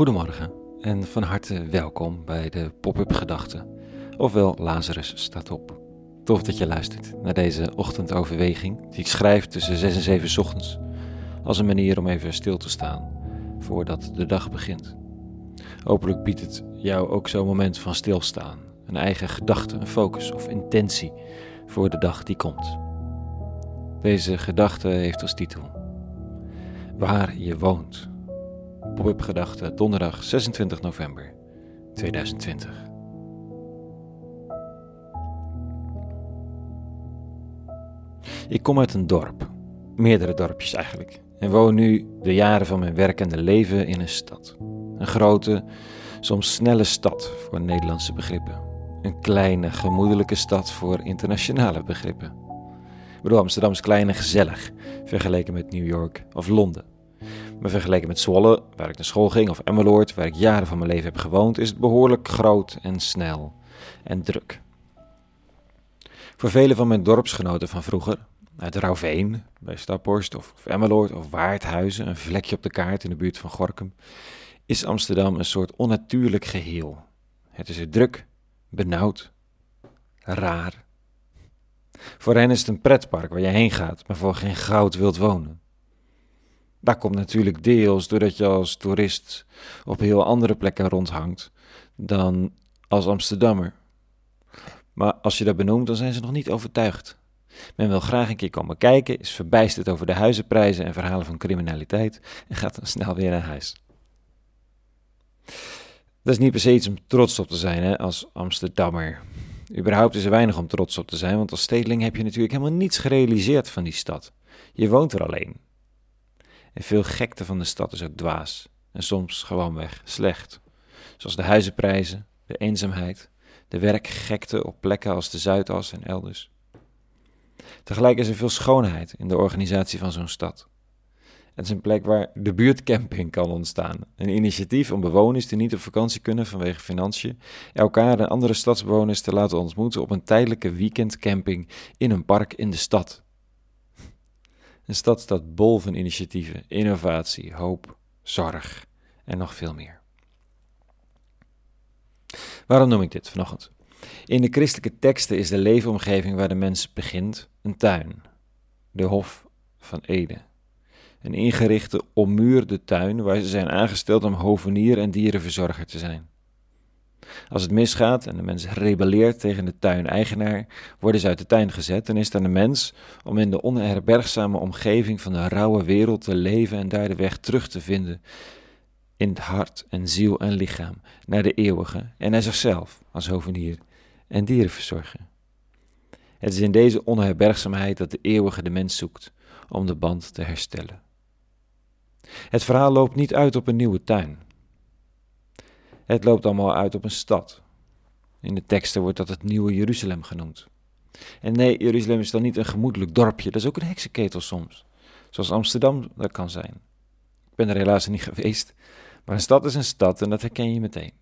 Goedemorgen en van harte welkom bij de Pop-up Gedachten, ofwel Lazarus staat op. Tof dat je luistert naar deze ochtendoverweging die ik schrijf tussen 6 en 7 ochtends, als een manier om even stil te staan voordat de dag begint. Hopelijk biedt het jou ook zo'n moment van stilstaan, een eigen gedachte, een focus of intentie voor de dag die komt. Deze gedachte heeft als titel Waar je woont. Pop-up gedachte donderdag 26 november 2020. Ik kom uit een dorp, meerdere dorpjes eigenlijk, en woon nu de jaren van mijn werkende leven in een stad. Een grote, soms snelle stad voor Nederlandse begrippen. Een kleine, gemoedelijke stad voor internationale begrippen. Ik bedoel, Amsterdam is klein en gezellig, vergeleken met New York of Londen. Maar vergeleken met Zwolle, waar ik naar school ging, of Emmeloord, waar ik jaren van mijn leven heb gewoond, is het behoorlijk groot en snel en druk. Voor vele van mijn dorpsgenoten van vroeger, uit Rauwveen, bij Staphorst of, of Emmeloord of Waardhuizen, een vlekje op de kaart in de buurt van Gorkum, is Amsterdam een soort onnatuurlijk geheel. Het is er druk, benauwd, raar. Voor hen is het een pretpark waar je heen gaat, maar voor geen goud wilt wonen. Daar komt natuurlijk deels doordat je als toerist op heel andere plekken rondhangt dan als Amsterdammer. Maar als je dat benoemt, dan zijn ze nog niet overtuigd. Men wil graag een keer komen kijken, is verbijsterd over de huizenprijzen en verhalen van criminaliteit en gaat dan snel weer naar huis. Dat is niet per se iets om trots op te zijn hè, als Amsterdammer. Überhaupt is er weinig om trots op te zijn, want als stedeling heb je natuurlijk helemaal niets gerealiseerd van die stad. Je woont er alleen. En veel gekte van de stad is ook dwaas en soms gewoonweg slecht. Zoals de huizenprijzen, de eenzaamheid, de werkgekte op plekken als de Zuidas en elders. Tegelijk is er veel schoonheid in de organisatie van zo'n stad. Het is een plek waar de buurtcamping kan ontstaan. Een initiatief om bewoners die niet op vakantie kunnen vanwege financiën, elkaar en andere stadsbewoners te laten ontmoeten op een tijdelijke weekendcamping in een park in de stad. Een stad staat bol van initiatieven, innovatie, hoop, zorg en nog veel meer. Waarom noem ik dit vanochtend? In de christelijke teksten is de leefomgeving waar de mens begint een tuin, de Hof van Eden. Een ingerichte, ommuurde tuin waar ze zijn aangesteld om hovenier en dierenverzorger te zijn. Als het misgaat en de mens rebelleert tegen de tuineigenaar, worden ze uit de tuin gezet en is het aan de mens om in de onherbergzame omgeving van de rauwe wereld te leven en daar de weg terug te vinden in het hart en ziel en lichaam naar de eeuwige en naar zichzelf als hovenier en dierenverzorger. Het is in deze onherbergzaamheid dat de eeuwige de mens zoekt om de band te herstellen. Het verhaal loopt niet uit op een nieuwe tuin. Het loopt allemaal uit op een stad. In de teksten wordt dat het Nieuwe Jeruzalem genoemd. En nee, Jeruzalem is dan niet een gemoedelijk dorpje, dat is ook een heksenketel soms. Zoals Amsterdam dat kan zijn. Ik ben er helaas niet geweest, maar een stad is een stad en dat herken je meteen.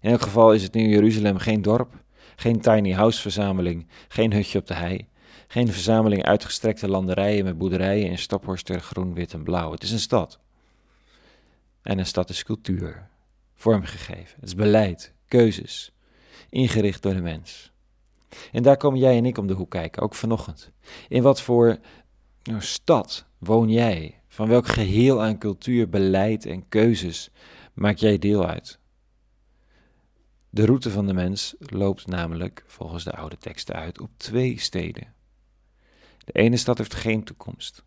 In elk geval is het Nieuwe Jeruzalem geen dorp, geen tiny house verzameling, geen hutje op de hei, geen verzameling uitgestrekte landerijen met boerderijen in Staphorster groen, wit en blauw. Het is een stad. En een stad is cultuur, vormgegeven. Het is beleid, keuzes, ingericht door de mens. En daar komen jij en ik om de hoek kijken, ook vanochtend. In wat voor nou, stad woon jij? Van welk geheel aan cultuur, beleid en keuzes maak jij deel uit? De route van de mens loopt namelijk volgens de oude teksten uit op twee steden. De ene stad heeft geen toekomst.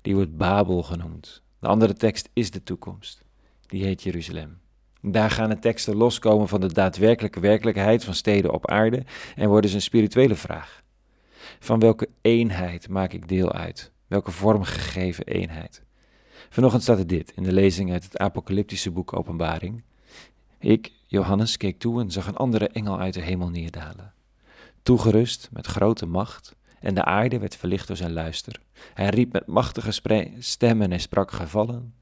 Die wordt Babel genoemd. De andere tekst is de toekomst. Die heet Jeruzalem. Daar gaan de teksten loskomen van de daadwerkelijke werkelijkheid van steden op aarde en worden ze een spirituele vraag. Van welke eenheid maak ik deel uit? Welke vormgegeven eenheid? Vanochtend staat er dit in de lezing uit het apocalyptische boek Openbaring. Ik, Johannes, keek toe en zag een andere engel uit de hemel neerdalen. Toegerust met grote macht, en de aarde werd verlicht door zijn luister. Hij riep met machtige stem en sprak gevallen,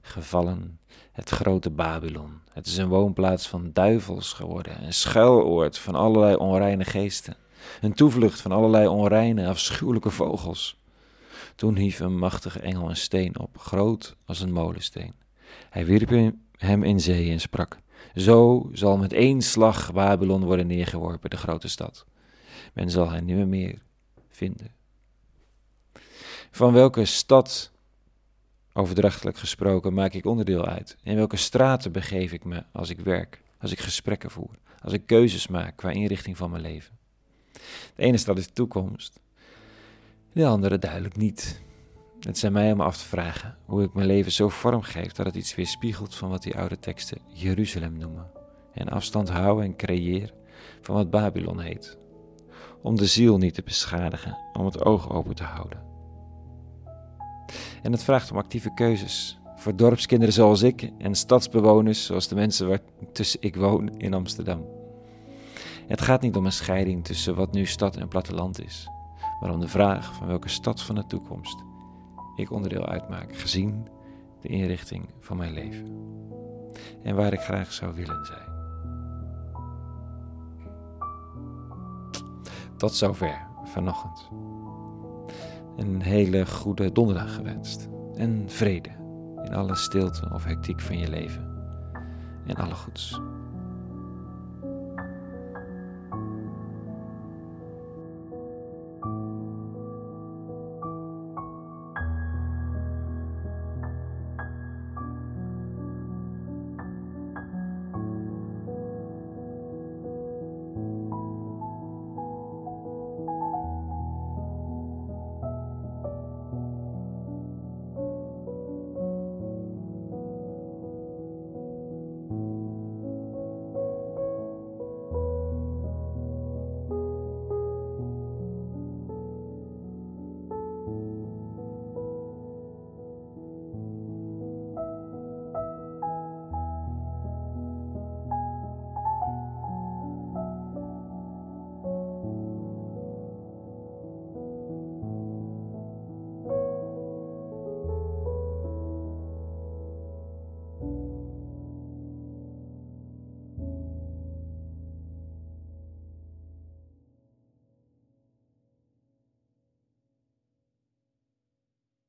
gevallen, het grote Babylon. Het is een woonplaats van duivels geworden, een schuiloord van allerlei onreine geesten, een toevlucht van allerlei onreine, afschuwelijke vogels. Toen hief een machtige engel een steen op, groot als een molensteen. Hij wierp hem in zee en sprak: Zo zal met één slag Babylon worden neergeworpen, de grote stad. Men zal hen nimmer meer vinden. Van welke stad, overdrachtelijk gesproken, maak ik onderdeel uit? In welke straten begeef ik me als ik werk, als ik gesprekken voer, als ik keuzes maak qua inrichting van mijn leven? De ene stad is de toekomst, de andere duidelijk niet. Het zijn mij om af te vragen hoe ik mijn leven zo vormgeef dat het iets weerspiegelt van wat die oude teksten Jeruzalem noemen. En afstand hou en creëer van wat Babylon heet. Om de ziel niet te beschadigen, om het oog open te houden. En het vraagt om actieve keuzes. Voor dorpskinderen zoals ik en stadsbewoners zoals de mensen waar tussen ik woon in Amsterdam. Het gaat niet om een scheiding tussen wat nu stad en platteland is, maar om de vraag van welke stad van de toekomst ik onderdeel uitmaak, gezien de inrichting van mijn leven. En waar ik graag zou willen zijn. Tot zover vanochtend. Een hele goede donderdag gewenst. En vrede in alle stilte of hectiek van je leven. En alle goeds.